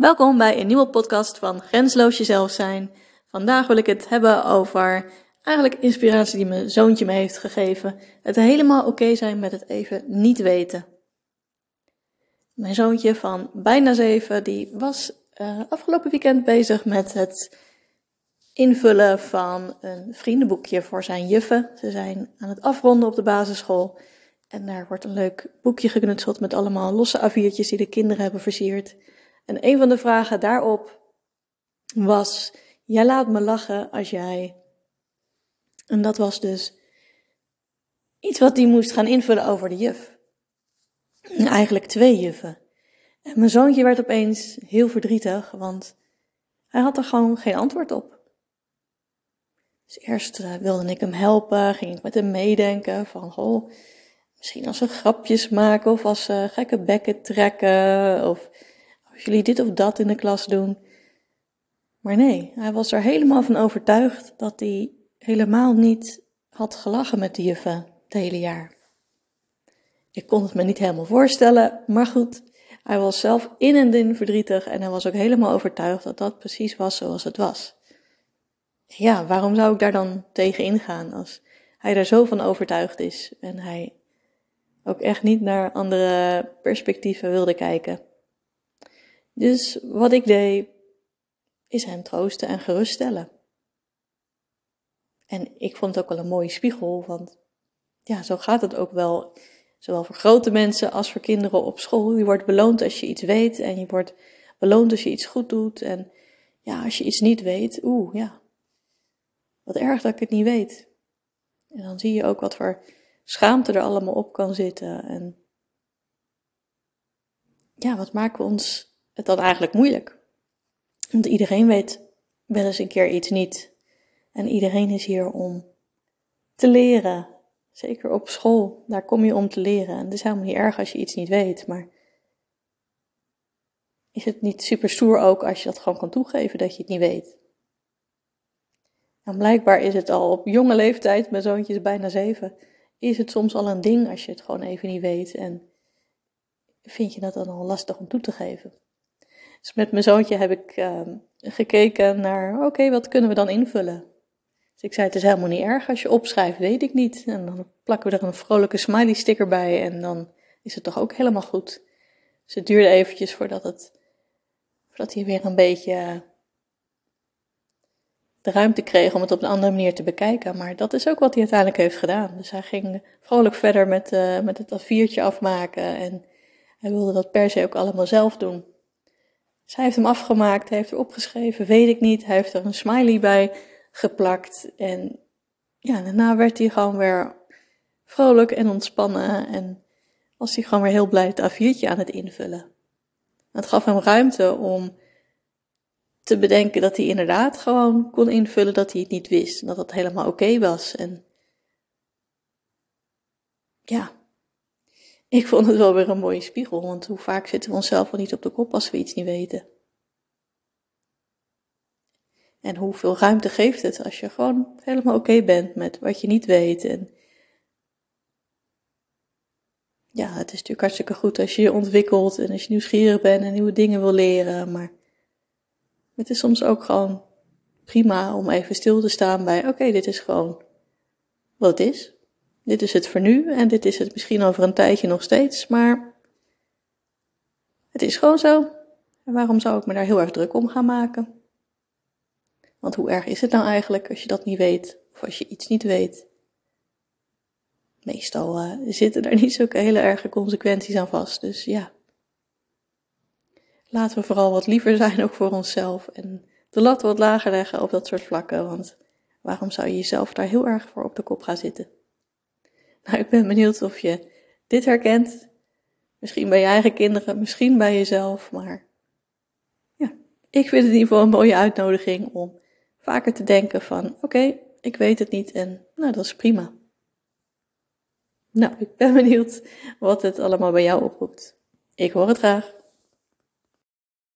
Welkom bij een nieuwe podcast van Grensloos Jezelf Zijn. Vandaag wil ik het hebben over eigenlijk inspiratie die mijn zoontje me heeft gegeven. Het helemaal oké zijn met het even niet weten. Mijn zoontje van bijna zeven, die was uh, afgelopen weekend bezig met het invullen van een vriendenboekje voor zijn juffen. Ze zijn aan het afronden op de basisschool. En daar wordt een leuk boekje geknutseld met allemaal losse A4'tjes die de kinderen hebben versierd. En een van de vragen daarop was: Jij laat me lachen als jij. En dat was dus iets wat hij moest gaan invullen over de juf. eigenlijk twee juffen. En mijn zoontje werd opeens heel verdrietig, want hij had er gewoon geen antwoord op. Dus eerst uh, wilde ik hem helpen, ging ik met hem meedenken van, goh, misschien als ze grapjes maken of als ze gekke bekken trekken of jullie dit of dat in de klas doen. Maar nee, hij was er helemaal van overtuigd dat hij helemaal niet had gelachen met de juffen het hele jaar. Ik kon het me niet helemaal voorstellen, maar goed, hij was zelf in en in verdrietig en hij was ook helemaal overtuigd dat dat precies was zoals het was. Ja, waarom zou ik daar dan tegen ingaan als hij daar zo van overtuigd is en hij ook echt niet naar andere perspectieven wilde kijken? Dus wat ik deed, is hem troosten en geruststellen. En ik vond het ook wel een mooie spiegel, want ja, zo gaat het ook wel. Zowel voor grote mensen als voor kinderen op school. Je wordt beloond als je iets weet en je wordt beloond als je iets goed doet. En ja, als je iets niet weet, oeh, ja. Wat erg dat ik het niet weet. En dan zie je ook wat voor schaamte er allemaal op kan zitten. En ja, wat maken we ons het dan eigenlijk moeilijk. Want iedereen weet wel eens een keer iets niet. En iedereen is hier om te leren. Zeker op school, daar kom je om te leren. En het is helemaal niet erg als je iets niet weet, maar is het niet super stoer ook als je dat gewoon kan toegeven dat je het niet weet? En blijkbaar is het al op jonge leeftijd, mijn zoontje is bijna zeven, is het soms al een ding als je het gewoon even niet weet. En vind je dat dan al lastig om toe te geven? Dus met mijn zoontje heb ik uh, gekeken naar, oké, wat kunnen we dan invullen? Dus ik zei, het is helemaal niet erg als je opschrijft, weet ik niet. En dan plakken we er een vrolijke smiley sticker bij en dan is het toch ook helemaal goed. Dus het duurde eventjes voordat, het, voordat hij weer een beetje de ruimte kreeg om het op een andere manier te bekijken. Maar dat is ook wat hij uiteindelijk heeft gedaan. Dus hij ging vrolijk verder met, uh, met het A4'tje afmaken en hij wilde dat per se ook allemaal zelf doen. Zij heeft hem afgemaakt, hij heeft er opgeschreven, weet ik niet. Hij heeft er een smiley bij geplakt. En ja, daarna werd hij gewoon weer vrolijk en ontspannen. En was hij gewoon weer heel blij het A4'tje aan het invullen. Het gaf hem ruimte om te bedenken dat hij inderdaad gewoon kon invullen dat hij het niet wist. En dat dat helemaal oké was. En ja, ik vond het wel weer een mooie spiegel, want hoe vaak zitten we onszelf wel niet op de kop als we iets niet weten. En hoeveel ruimte geeft het als je gewoon helemaal oké bent met wat je niet weet. En ja, het is natuurlijk hartstikke goed als je je ontwikkelt en als je nieuwsgierig bent en nieuwe dingen wil leren. Maar het is soms ook gewoon prima om even stil te staan bij: oké, dit is gewoon wat het is. Dit is het voor nu en dit is het misschien over een tijdje nog steeds, maar het is gewoon zo. En waarom zou ik me daar heel erg druk om gaan maken? Want hoe erg is het nou eigenlijk als je dat niet weet of als je iets niet weet? Meestal uh, zitten er niet zulke hele erge consequenties aan vast, dus ja. Laten we vooral wat liever zijn ook voor onszelf en de lat wat lager leggen op dat soort vlakken, want waarom zou je jezelf daar heel erg voor op de kop gaan zitten? Nou, ik ben benieuwd of je dit herkent. Misschien bij je eigen kinderen, misschien bij jezelf, maar ja, ik vind het in ieder geval een mooie uitnodiging om vaker te denken van, oké, ik weet het niet en nou, dat is prima. Nou, ik ben benieuwd wat het allemaal bij jou oproept. Ik hoor het graag.